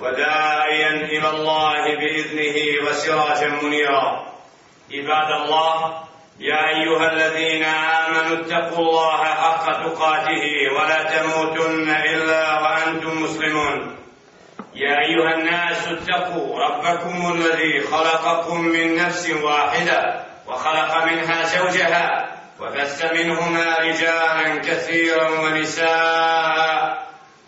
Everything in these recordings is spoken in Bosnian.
وداعيا إلى الله بإذنه وسراجا منيرا. عباد الله يا أيها الذين آمنوا اتقوا الله حق تقاته ولا تموتن إلا وأنتم مسلمون. يا أيها الناس اتقوا ربكم الذي خلقكم من نفس واحدة وخلق منها زوجها وبث منهما رجالا كثيرا ونساء.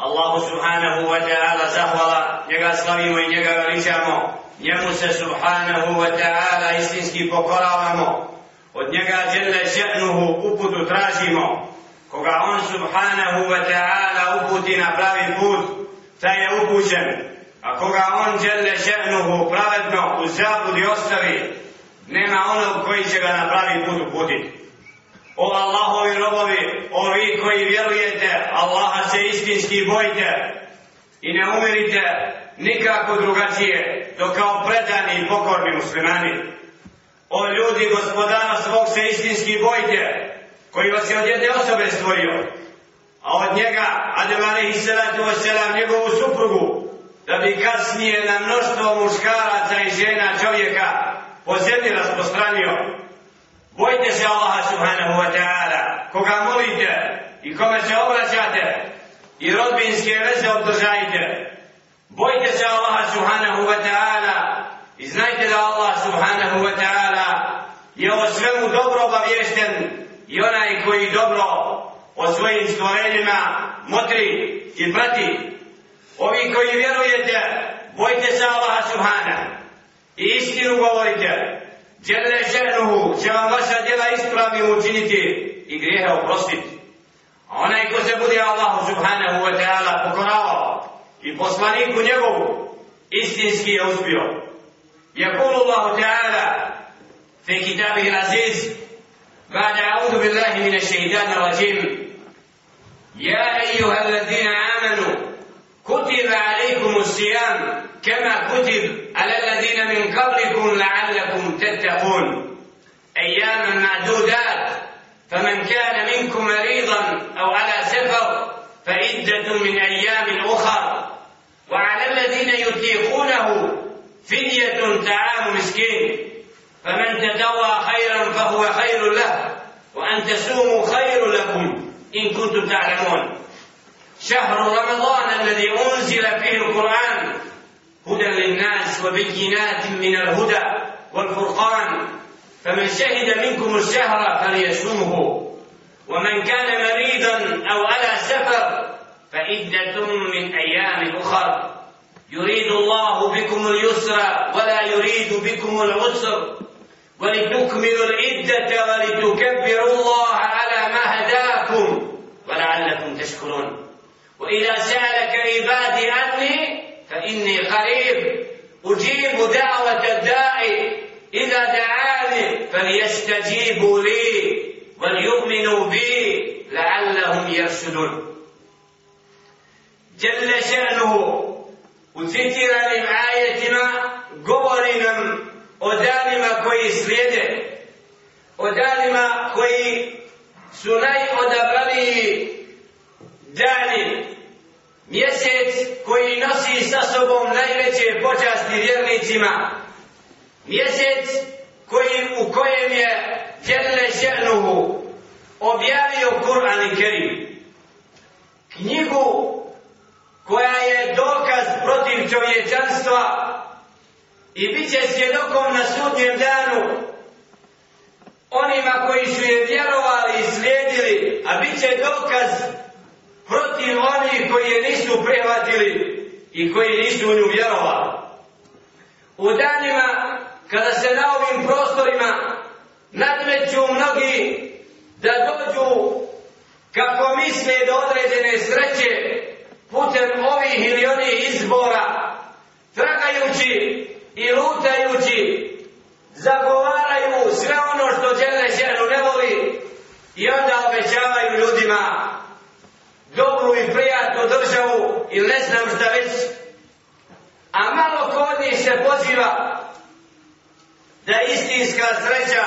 Allahu subhanahu wa ta'ala zahvala, njega slavimo i njega veličamo, njemu se subhanahu wa ta'ala istinski pokoravamo, od njega žele žetnuhu uputu tražimo, koga on subhanahu wa ta'ala uputi na pravi put, taj je upućen, a koga on žele žetnuhu pravedno u zabudi ostavi, nema onog koji će ga na pravi put uputiti. O Allahovi robovi, o vi koji vjerujete, Allaha se istinski bojite i ne umirite nikako drugačije, do kao predani i pokorni muslimani. O ljudi, gospodana svog se istinski bojite, koji vas je od jedne osobe stvorio, a od njega, Adem alaihi salatu wasalam, njegovu suprugu, da bi kasnije na mnoštvo muškaraca i žena čovjeka po zemlji rasprostranio, Bojte se Allaha subhanahu wa ta'ala, koga molite i kome se obraćate i rodbinske veze obdržajte. Bojte se Allaha subhanahu wa ta'ala i znajte da Allah subhanahu wa ta'ala je o svemu dobro obavješten i onaj koji dobro o svojim stvorenjima motri i prati. Ovi koji vjerujete, bojte se Allaha subhanahu i istinu govorite. Đele ženuhu će vam vaša djela ispravim učiniti i grijehe oprostiti. A onaj ko se bude Allahu subhanahu wa ta'ala pokoravao i poslaniku njegovu istinski je uspio. يقول الله تعالى في كتابه العزيز بعد أعوذ بالله من الشيطان الرجيم يا أيها الذين آمنوا كتب عليكم الصيام كما كتب على الذين من قبلكم لعلكم تتقون. أياما معدودات. فمن كان منكم مريضا أو على سفر فعدة من أيام أخر. وعلى الذين يطيقونه فدية طعام مسكين. فمن تدوى خيرا فهو خير له. وأن تصوموا خير لكم إن كنتم تعلمون. شهر رمضان الذي أنزل فيه القرآن هدى للناس وبينات من الهدى والفرقان. فمن شهد منكم الشهر فليصومه. ومن كان مريضا أو على سفر فعدة من أيام أخر. يريد الله بكم اليسر ولا يريد بكم العسر. ولتكملوا العدة ولتكبروا الله على ما هداكم ولعلكم تشكرون. وإذا سألك عبادي عني فإني قريب أجيب دعوة الداع إذا دعاني فليستجيبوا لي وليؤمنوا بي لعلهم يرشدون. جل شأنه وذكر لمعايتنا قبرنا ودانما كويس سليد ودانما كويس سني ودبري داني. Mjesec koji nosi sa sobom najveće počasti vjernicima, mjesec koji, u kojem je Jelle Šernuhu objavio Kur'an i Kerim. Knjigu koja je dokaz protiv čovječanstva i bit će svjedokom na sudnjem danu onima koji su je vjerovali i slijedili, a bit će dokaz protiv onih koji je nisu prihvatili i koji nisu u nju vjerovali. U danima kada se na ovim prostorima nadmeću mnogi da dođu kako misle do određene sreće putem ovih ili onih izbora, tragajući i lutajući, zagovaraju sve ono što žele ženu ne voli i onda obećavaju ljudima dobru i prijatnu državu ili ne znam šta već. A malo kod njih se poziva da istinska sreća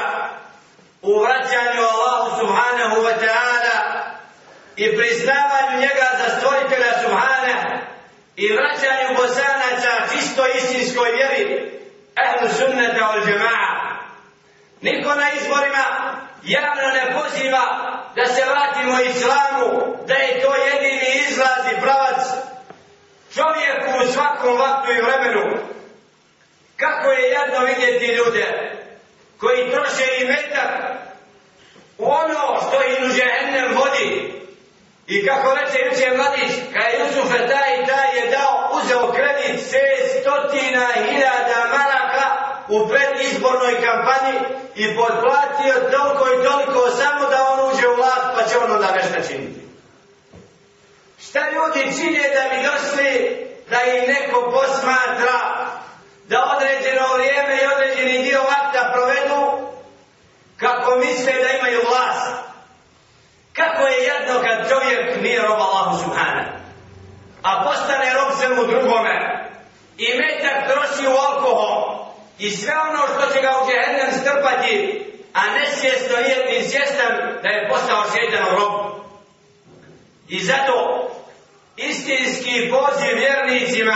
u vraćanju Allahu subhanahu wa ta'ala i priznavanju njega za stvoritelja subhana i vraćanju bosanaca čisto istinskoj vjeri ehlu sunnata ol džema'a. Niko na izborima javno ne poziva da se vratimo islamu, da je to jedini izlaz i pravac čovjeku u svakom vaktu i vremenu. Kako je jedno vidjeti ljude koji troše i metak u ono što im u žehennem vodi. I kako reče juče mladić, kada je Jusuf taj i taj je dao, uzeo kredit se stotina hiljada maraka u predizbornoj kampanji i potplatio toliko i toliko samo da on uđe u vlast pa će on onda nešto činiti. Šta ljudi čine da bi došli da im neko posmatra da određeno vrijeme i određeni dio vakta provedu kako misle da imaju vlast. Kako je jedno kad čovjek nije rob Allahu Subhana, a postane rob svemu drugome i metak troši u alkohol i sve ono što će ga u džehennem strpati, a nesvjesno je ni svjestan da je postao šeitan rob. I zato istinski poziv vjernicima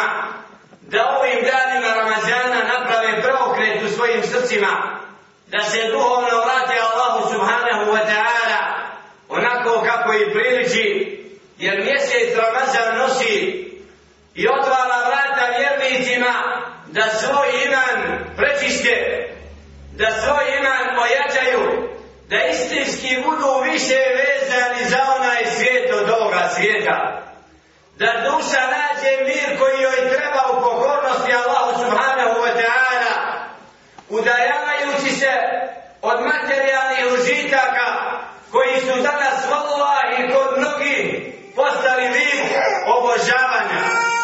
da ovim danima Ramazana naprave preokret u svojim srcima, da se duhovno vrate Allahu subhanahu wa ta'ala onako kako i priliči, jer mjesec Ramazan nosi i otvara vrata vjernicima da svoj iman prečiste, da svoj iman ojačaju, da istinski budu više vezani za onaj svijet od ovoga svijeta. Da duša nađe mir koji joj treba u pokornosti Allahu subhanahu wa ta'ala udajavajući se od materijalnih užitaka koji su danas vallahi kod mnogih postali vid obožavanja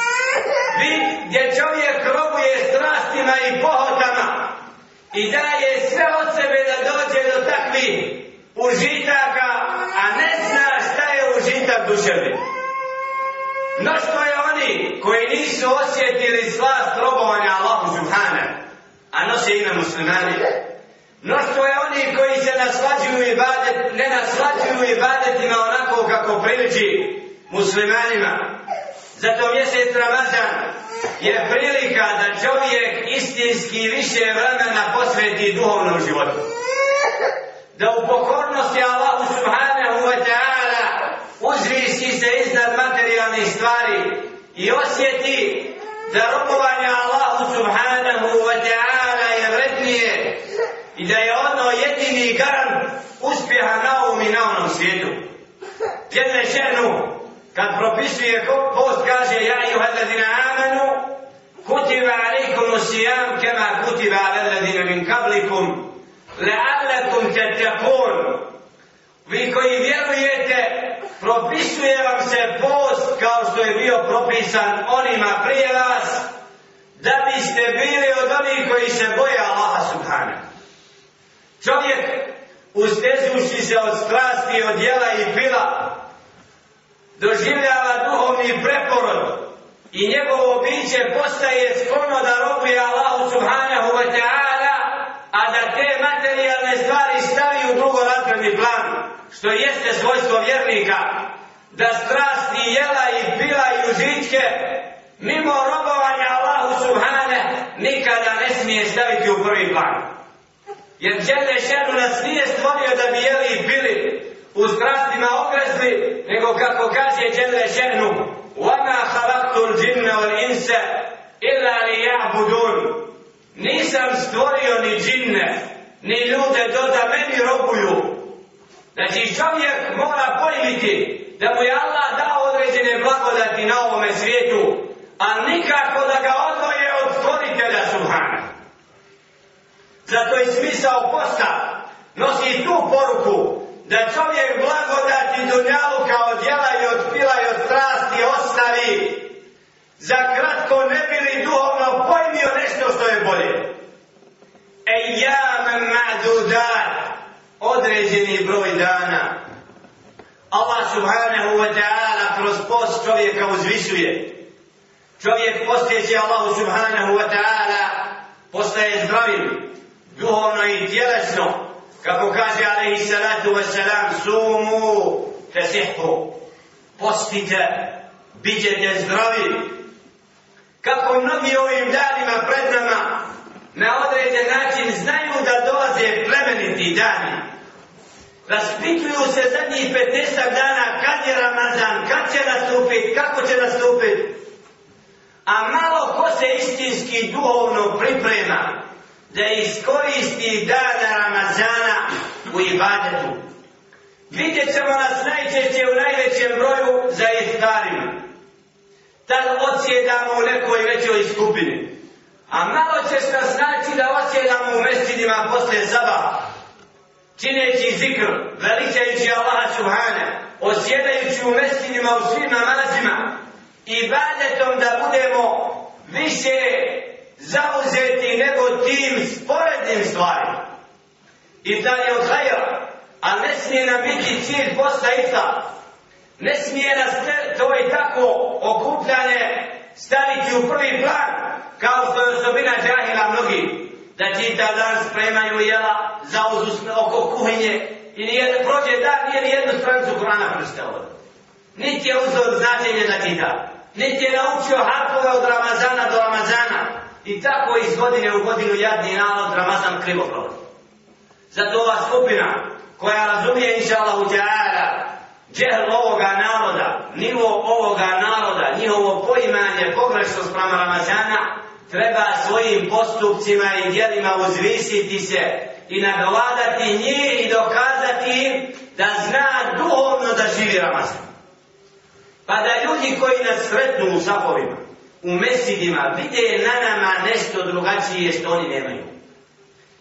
vid gdje čovjek robuje strastima i pohotama i daje sve od sebe da dođe do takvih užitaka a ne zna šta je užitak duševni Mnoštvo je oni koji nisu osjetili slast robovanja Allahu Subhana, a nose ime muslimani. Mnoštvo je oni koji se naslađuju i badet, ne naslađuju i badetima onako kako priliči muslimanima. Zato mjesec Ramazan je prilika da čovjek istinski više vremena posveti duhovnom životu. Da u pokornosti Allahu Subhanahu wa ta'ala uzvisi se iznad materijalnih stvari i osjeti da rukovanje Allahu subhanahu wa ta'ala je vrednije i da je ono jedini garant uspjeha na ovom i na onom svijetu. Jedne ženu, kad propisuje post, kaže Ja i uhadladina amanu, kutiba alaikum usijam kema kutiba alladina min kablikum, la'allakum tattaqun. Vi koji vjerujete, propisuje vam se post kao što je bio propisan onima prije vas, da biste bili od onih koji se boje Allaha Subhane. Čovjek, ustezuši se od strasti, od jela i pila, doživljava duhovni preporod i njegovo biće postaje sklono da robuje Allahu Subhanahu wa ta'ala, a da te materijalne stvari stavi u drugorazredni plan što jeste svojstvo vjernika, da strasti jela i pila i užitke, mimo robovanja Allahu Subhane, nikada ne smije staviti u prvi plan. Jer Đele Šenu nas nije stvorio da bi jeli i pili, u strastima ogrezli, nego kako kaže Đele Šenu, وَمَا خَلَقْتُ الْجِنَّ وَالْإِنْسَ إِلَّا لِيَعْبُدُونَ Nisam stvorio ni džinne, ni ljude do da meni rob Znači čovjek mora pojmiti da mu je Allah dao određene blagodati na ovome svijetu, a nikako da ga odvoje od stvoritelja Subhana. Zato je smisao posta nosi tu poruku da čovjek blagodati dunjaluka od jela i od pila i od strasti ostavi za kratko ne bili duhovno pojmio nešto što je bolje. Ejame ma'dudat određeni broj dana. Allah subhanahu wa ta'ala kroz post čovjeka uzvisuje. Čovjek posteći Allahu subhanahu wa ta'ala postaje zdravim, duhovno i tjelesno. Kako kaže alaihi salatu wa salam, sumu tesihku. Postite, bit ćete zdravi. Kako mnogi ovim danima pred nama na određen način znaju da dolaze plemeniti dani raspituju se zadnjih 15 dana kad je Ramazan, kad će nastupiti, kako će nastupiti. A malo ko se istinski duhovno priprema da iskoristi dana Ramazana u ibadetu. Vidjet ćemo nas najčešće u najvećem broju za iftarima. Tad odsjedamo u nekoj većoj skupini. A malo ćeš nas naći da odsjedamo u mestinima posle zaba. čineći zikr, veličajući Allaha Subhane, osjedajući u mestinima u svim namazima i badetom da budemo više zauzeti nego tim sporednim stvarima. I da je od hajra, a ne smije nam biti cilj posta ista. Ne smije nas to i tako okupljanje staviti u prvi plan, kao što je osobina džahila mnogi, da čita dan spremaju jela za oko kuhinje i nije, prođe dan, nije ni jednu stranicu Kur'ana prstao. Niti je uzor značenje da čita. Niti je naučio harpove od Ramazana do Ramazana. I tako iz godine u godinu jadni narod Ramazan krivo provodi. Zato ova skupina koja razumije inša Allah u teara džehl ovoga naroda, nivo ovoga naroda, njihovo poimanje pogrešno sprem Ramazana, treba svojim postupcima i djelima uzvisiti se i nadovladati njih i dokazati im da zna duhovno da živi Ramazan. Pa da ljudi koji nas sretnu u sapovima, u mesidima, vide na nama nešto drugačije što oni nemaju.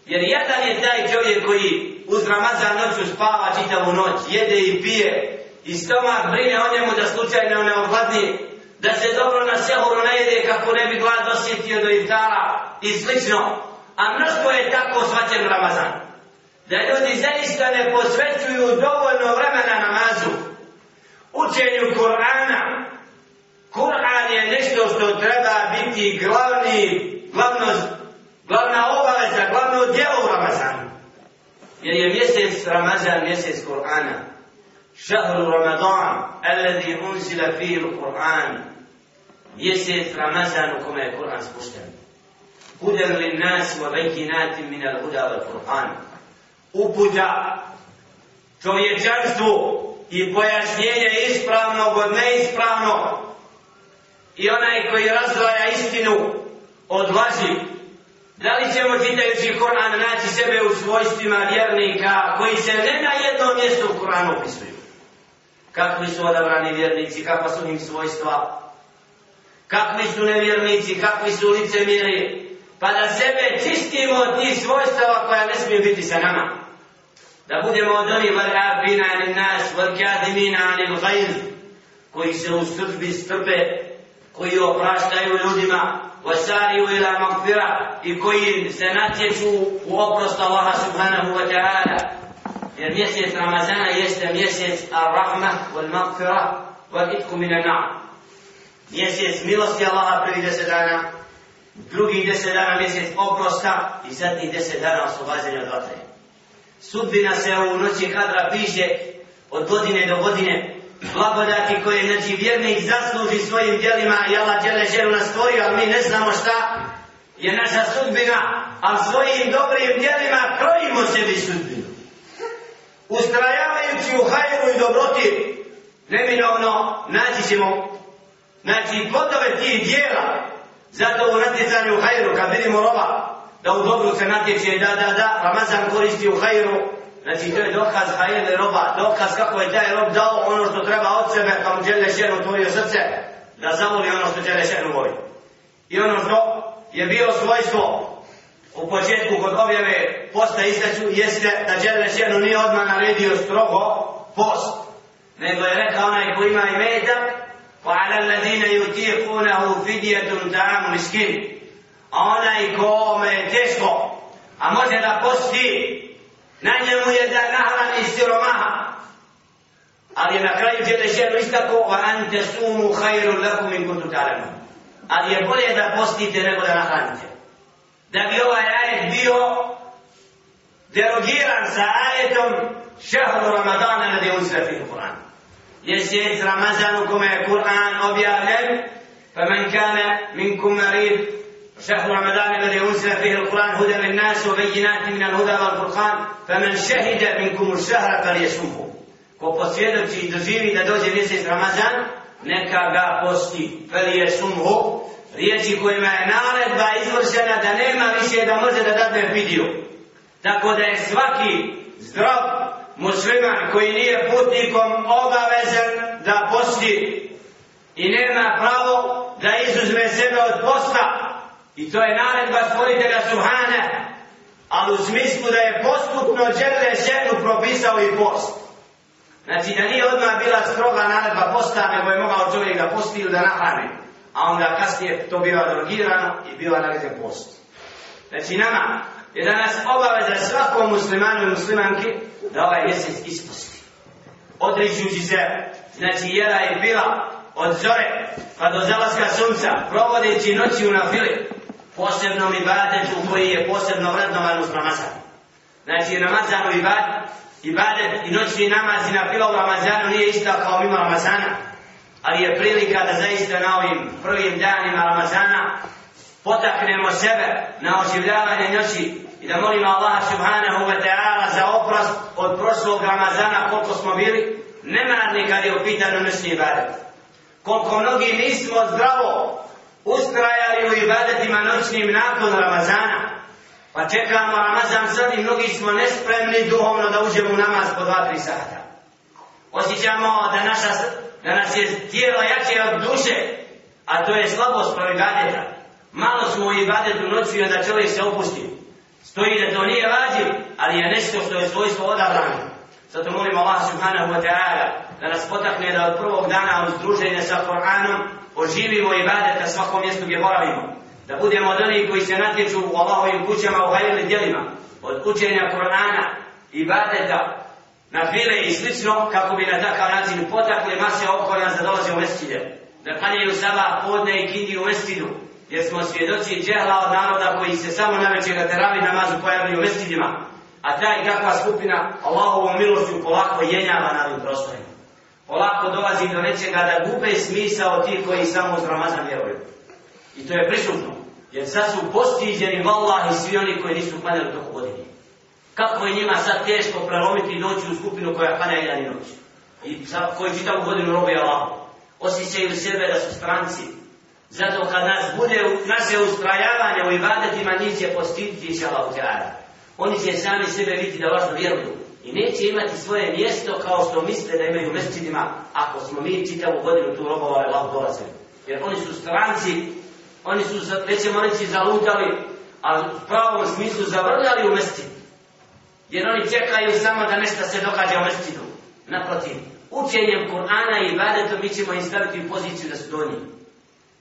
Jer jedan je taj čovjek koji uz Ramazan noću spava čitavu noć, jede i pije, i stomak brine o njemu da slučajno ne ogladni, da se dobro na sehuru ne jede kako ne bi glad osjetio do iftara i slično. A mnoštvo je tako svaćen Ramazan. Da ljudi zaista ne posvećuju dovoljno vremena namazu, učenju Kur'ana. Kur'an je nešto što treba biti glavni, glavno, glavna obaveza, glavno djelo u Ramazanu. Jer je mjesec Ramazan, mjesec Kur'ana. Šahru Ramadan, alladhi unzila fihi Kur'an. Mjesec Ramazan u kome je Kur'an spušten. Hudan lin nas wa bayyinatin min al-huda wal Qur'an. Uputa čovječanstvu i pojašnjenje ispravnog od neispravnog I onaj koji razdvaja istinu od laži. Da li ćemo čitajući Kur'an naći sebe u svojstvima vjernika koji se ne na jednom mjestu u Koranu opisuju? Kakvi su odabrani vjernici, kakva su im svojstva, kakvi su nevjernici, kakvi su licemiri, pa da sebe čistimo od tih svojstava koja ne smije biti sa nama. Da budemo od onih varafina ili nas, varkadimina ili gajz, koji se u srbi strpe, koji opraštaju ljudima, vasariju ila makfira i koji se natječu u oprost Allaha subhanahu wa ta'ala. Jer mjesec Ramazana jeste mjesec ar-rahma wal makfira wal itku minan na'am mjesec milosti Allaha prvi deset dana, drugi deset dana mjesec oprosta i zadnji deset dana oslobađanja od vatre. Sudbina se u noći kadra piše od godine do godine, blagodati koje znači vjernik zasluži svojim djelima i Allah djele želu nas stvorio, ali mi ne znamo šta je naša sudbina, a svojim dobrim djelima krojimo sebi sudbinu. Ustrajavajući u hajru i dobroti, neminovno naći ćemo Znači, plodove tih djela. zato u natjecanju u hajru, kad vidimo roba, da u dobru se natječe, da, da, da, Ramazan koristi u hajru, Znači to je dokaz hajeli roba, dokaz kako je taj rob dao ono što treba od sebe, pa mu žele šenu otvorio srce, da zavoli ono što žele šenu voli. I ono što je bilo svojstvo u početku kod objave posta istaću, jeste da žele šenu nije odmah naredio strogo post, nego je rekao onaj ko ima i metak, وعلى الذين يطيقونه فدية طعام مسكين a onaj kome je teško, a može da posti, na njemu je da nahrani siromaha. Ali je na kraju Đelešenu istako, wa ante sumu hajru lakum min kuntu talemu. Ali je bolje da postite nego da nahranite. Da bi ovaj ajet bio derogiran sa ajetom šehru Ramadana na je uzre fi Kur'an. Mjesec Ramazan u kome je Kur'an objavljen, فمن كان منكم مريض شهر رمضان الذي أنزل فيه القرآن هدى للناس وبينات من الهدى والفرقان فمن شهد منكم الشهر فليصومه ko posvjedoči i doživi da dođe mjesec Ramazan, neka ga posti, fel je sumhu, riječi kojima je naredba izvršena da nema više da može da dadne vidio. Tako da je svaki zdrav musliman koji nije putnikom obavezan da posti i nema pravo da izuzme sebe od posta I to je naredba stvoritelja Subhana, ali u smislu da je postupno žele ženu propisao i post. Znači da nije odmah bila stroga naredba posta, nego je mogao čovjek da posti ili da nahrani. A onda kasnije to biva drogirano i biva naređen post. Znači nama je danas obaveza svakom muslimanu i muslimanki da ovaj mjesec isposti. Odričujući se, znači jela je bila od zore pa do zalaska sunca, provodeći noći u nafili, posebnom ibadetu koji je posebno vrednovan uz Ramazan. Znači, Ramazanu ibad, ibadet i noćni namaz i na fila u Ramazanu nije ista kao mimo Ramazana, ali je prilika da zaista na ovim prvim danima Ramazana potaknemo sebe na oživljavanje noći i da molimo Allaha subhanahu wa ta'ala za oprost od prošlog Ramazana koliko smo bili nemarni kad je u pitanju noćni ibadet. Koliko mnogi nismo zdravo ustrajali u ibadetima noćnim nakon Ramazana. Pa čekamo Ramazan sad i mnogi smo nespremni duhovno da uđemo u namaz po dva, tri sata. Osjećamo da, naša, da nas je tijelo jače od duše, a to je slabost pro ibadeta. Malo smo u ibadetu noću i onda čovjek se opusti. Stoji da to nije vađiv, ali je nešto što je svojstvo odabrano. Zato molimo Allah subhanahu wa ta'ala da nas potakne da od prvog dana uz druženje sa Koranom oživimo badeta svakom mjestu gdje boravimo. Da budemo od onih koji se natječu u Allahovim kućama u hajeli djelima. Od učenja Korana, ibadeta, na file i slično, kako bi na takav način potakli mase oko nas da dolaze u mestilje. Da klanjaju sabah, podne i kindi u mesčidu. Jer smo svjedoci džehla od naroda koji se samo na večer na teravi namazu pojavljaju u mestiljima. A taj kakva skupina Allahovom milošću polako jenjava na ovim prostorima polako dolazi do nečega da gube smisao ti koji samo uz Ramazan vjeruju. I to je prisutno. Jer sad su postiđeni vallahi svi oni koji nisu klanjali toko godine. Kako je njima sad teško prelomiti noći u skupinu koja klanja jedan i noć. I za, koji čitavu godinu robe Allah. Osjećaju sebe da su stranci. Zato kad nas bude naše ustrajavanje u ibadetima, njih će postiditi inša Allah. Oni će sami sebe vidjeti da važno vjeruju i neće imati svoje mjesto kao što misle da imaju u mesečinima ako smo mi čitavu godinu tu robovali Allah dolazili. Jer oni su stranci, oni su, nećemo reći, zalutali, ali u pravom smislu zavrljali u mesečin. Jer oni čekaju samo da nešto se događa u mesečinu. Naprotiv, učenjem Kur'ana i ibadetom mi ćemo im staviti u poziciju da su donji.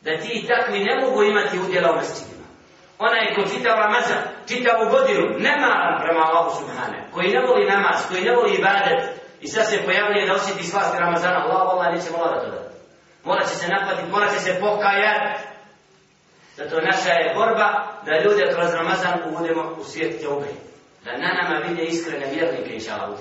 Da ti i takvi ne mogu imati udjela u mesečinu onaj ko čita Ramazan, čita u godinu, nemaran prema Allahu Subhane, koji ne voli namaz, koji ne voli ibadet, i sad se pojavljuje da osjeti slast Ramazana, Allah, Allah, neće mola da to da. Morat će se naplatiti, morat će se pokajati. Zato naša je borba da ljude kroz Ramazan uvodimo u svijet tjaubi. Da na nama vide iskrene vjernike, inša Allah,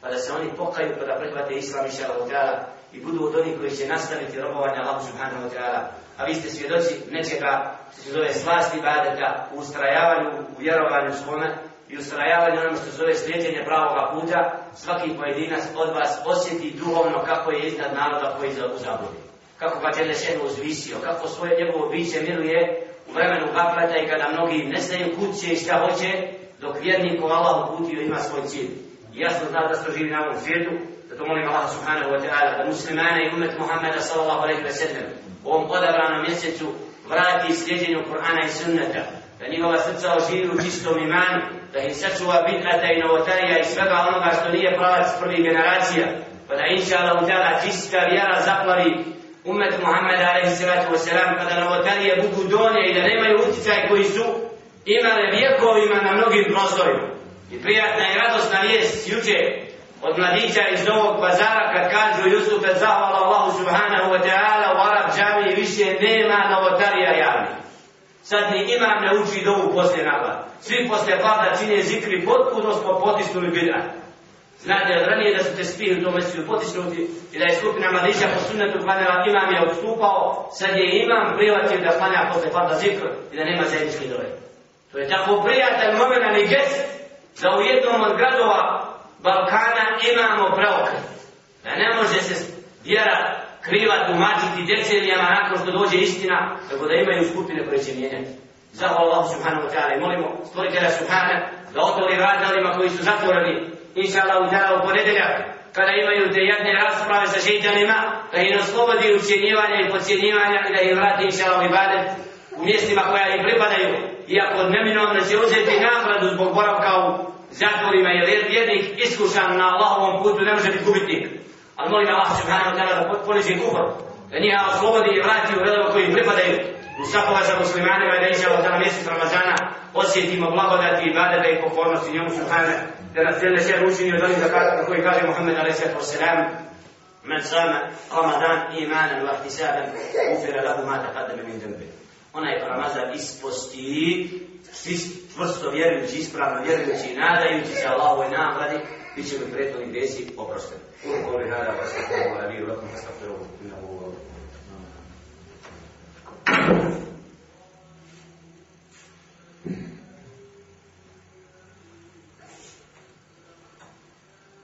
pa da se oni pokaju, pa da prihvate Islam, inša Allah, i budu od onih koji će nastaviti robovanje Allahu subhanahu wa ta'ala. A vi ste svjedoci nečega što se zove slasti badeta u ustrajavanju, u vjerovanju svome i ustrajavanju onome što se zove slijedjenje pravoga puta. Svaki pojedinac od vas osjeti duhovno kako je iznad naroda koji je u zabudi. Kako ga je uzvisio, kako svoje njegovo biće miruje u vremenu gapleta i kada mnogi ne znaju kud će i šta hoće, dok vjernik ko Allah uputio ima svoj cilj. Jasno zna da smo živi na ovom svijetu, zato molim Allah subhanahu wa ta'ala, da muslimane i umet Muhammeda sallallahu alaihi wa sallam u ovom odabranom mjesecu vrati sljeđenju Kur'ana i sunnata, da njihova srca oživi u čistom imanu, da ih sačuva bid'ata i novotarija i svega onoga što nije pravac prvih generacija, pa da inša Allah ta'ala čista vjera zaplavi umet Muhammeda alaihi sallatu wa sallam, pa da novotarije budu donje i da nemaju utjecaj koji su imale vjekovima na mnogim prostorima. I prijatna i radosna vijest juče od mladića iz Novog bazara kad kažu Jusufe zahvala Allahu subhanahu wa ta'ala u Arab džami više nema novotarija javnih. Sad ni imam ne uči dovu poslije napada. Svi poslije pada čine zikri potpuno smo potisnuli bida. Znate, ranije da su te spih u tom mjestu potisnuti i da je skupina mladića po sunnetu klanjala, imam je odstupao, sad je imam privatio da klanja posle pada zikr i da nema zajednički dove. To je tako prijatelj momenan i gest da u jednom od gradova Balkana imamo preokret. Da ne može se vjera kriva tumačiti decenijama nakon što dođe istina, tako da imaju skupine koje će mijenjati. Zahvala Allah subhanahu wa ta'ala i molimo stvoritelja subhana da otvori vrata koji su zatvoreni, inša Allah u ta'ala u ponedeljak, kada imaju te jedne rasprave sa šeitanima, da ih oslobodi ucijenjivanja i pocijenjivanja i da ih vrati inša Allah u ibadet u mjestima koja im pripadaju, iako neminovno će uzeti nagradu zbog boravka u zatvorima, jer jednih iskušan na Allahovom putu ne može biti gubitnik. Ali molim Allah subhanahu wa ta'ala da poniži kufr, da njih oslobodi i vrati u redove koji im pripadaju. U sahova za muslimanima i da inša Allah mjesec Ramazana osjetimo blagodati i badada i pokornosti njemu subhanahu da nas cijele sve učini od onih zakata koji kaže Muhammed a.s. من صام رمضان إيمانا واحتسابا غفر له ما تقدم من ذنبه onaj ko Ramazan isposti, svi čvrsto vjerujući, ispravno vjerujući i nadajući se Allahovoj nagradi, bit će mi prethodni gresi oprošteni. Ulu koli hada, wa sallahu ala biru, lakum fastafiruhu, innahu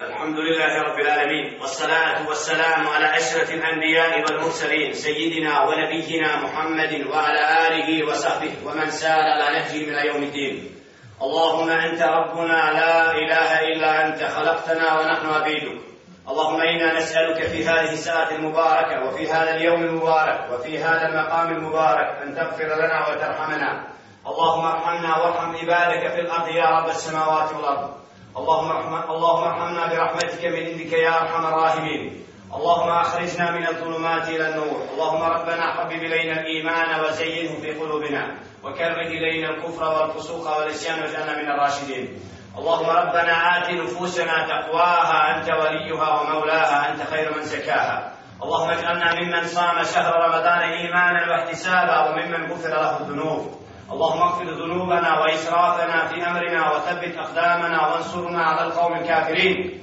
الحمد لله رب العالمين والصلاة والسلام على أشرف الأنبياء والمرسلين سيدنا ونبينا محمد وعلى آله وصحبه ومن سار على نهجه من يوم الدين. اللهم أنت ربنا لا إله إلا أنت خلقتنا ونحن عبيدك. اللهم إنا نسألك في هذه الساعة المباركة وفي هذا اليوم المبارك وفي هذا المقام المبارك أن تغفر لنا وترحمنا. اللهم ارحمنا وارحم عبادك في الأرض يا رب السماوات والأرض. اللهم ارحم اللهم ارحمنا برحمتك من عندك يا أرحم الراحمين. اللهم أخرجنا من الظلمات إلى النور. اللهم ربنا حبب إلينا الإيمان وزينه في قلوبنا. وكره إلينا الكفر والفسوق والعصيان واجعلنا من الراشدين. اللهم ربنا آت نفوسنا تقواها. أنت وليها ومولاها. أنت خير من زكاها. اللهم اجعلنا ممن صام شهر رمضان إيمانا واحتسابا وممن غفر له الذنوب. اللهم اغفر ذنوبنا وإسرافنا في أمرنا وثبت أقدامنا وانصرنا على القوم الكافرين.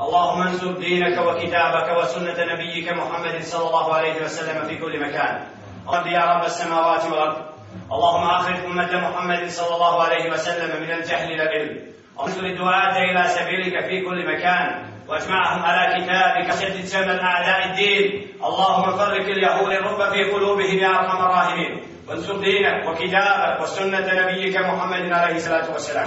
اللهم انصر دينك وكتابك وسنة نبيك محمد صلى الله عليه وسلم في كل مكان. رب يا رب السماوات والأرض. اللهم أخرج أمة محمد صلى الله عليه وسلم من الجهل إلى العلم وانصر الدعاة إلى سبيلك في كل مكان. واجمعهم على كتابك. شدد سمن أعداء الدين. اللهم فرق اليهود الرب في قلوبهم يا أرحم الراحمين. وانصر دينك وكتابك وسنة نبيك محمد عليه الصلاة والسلام.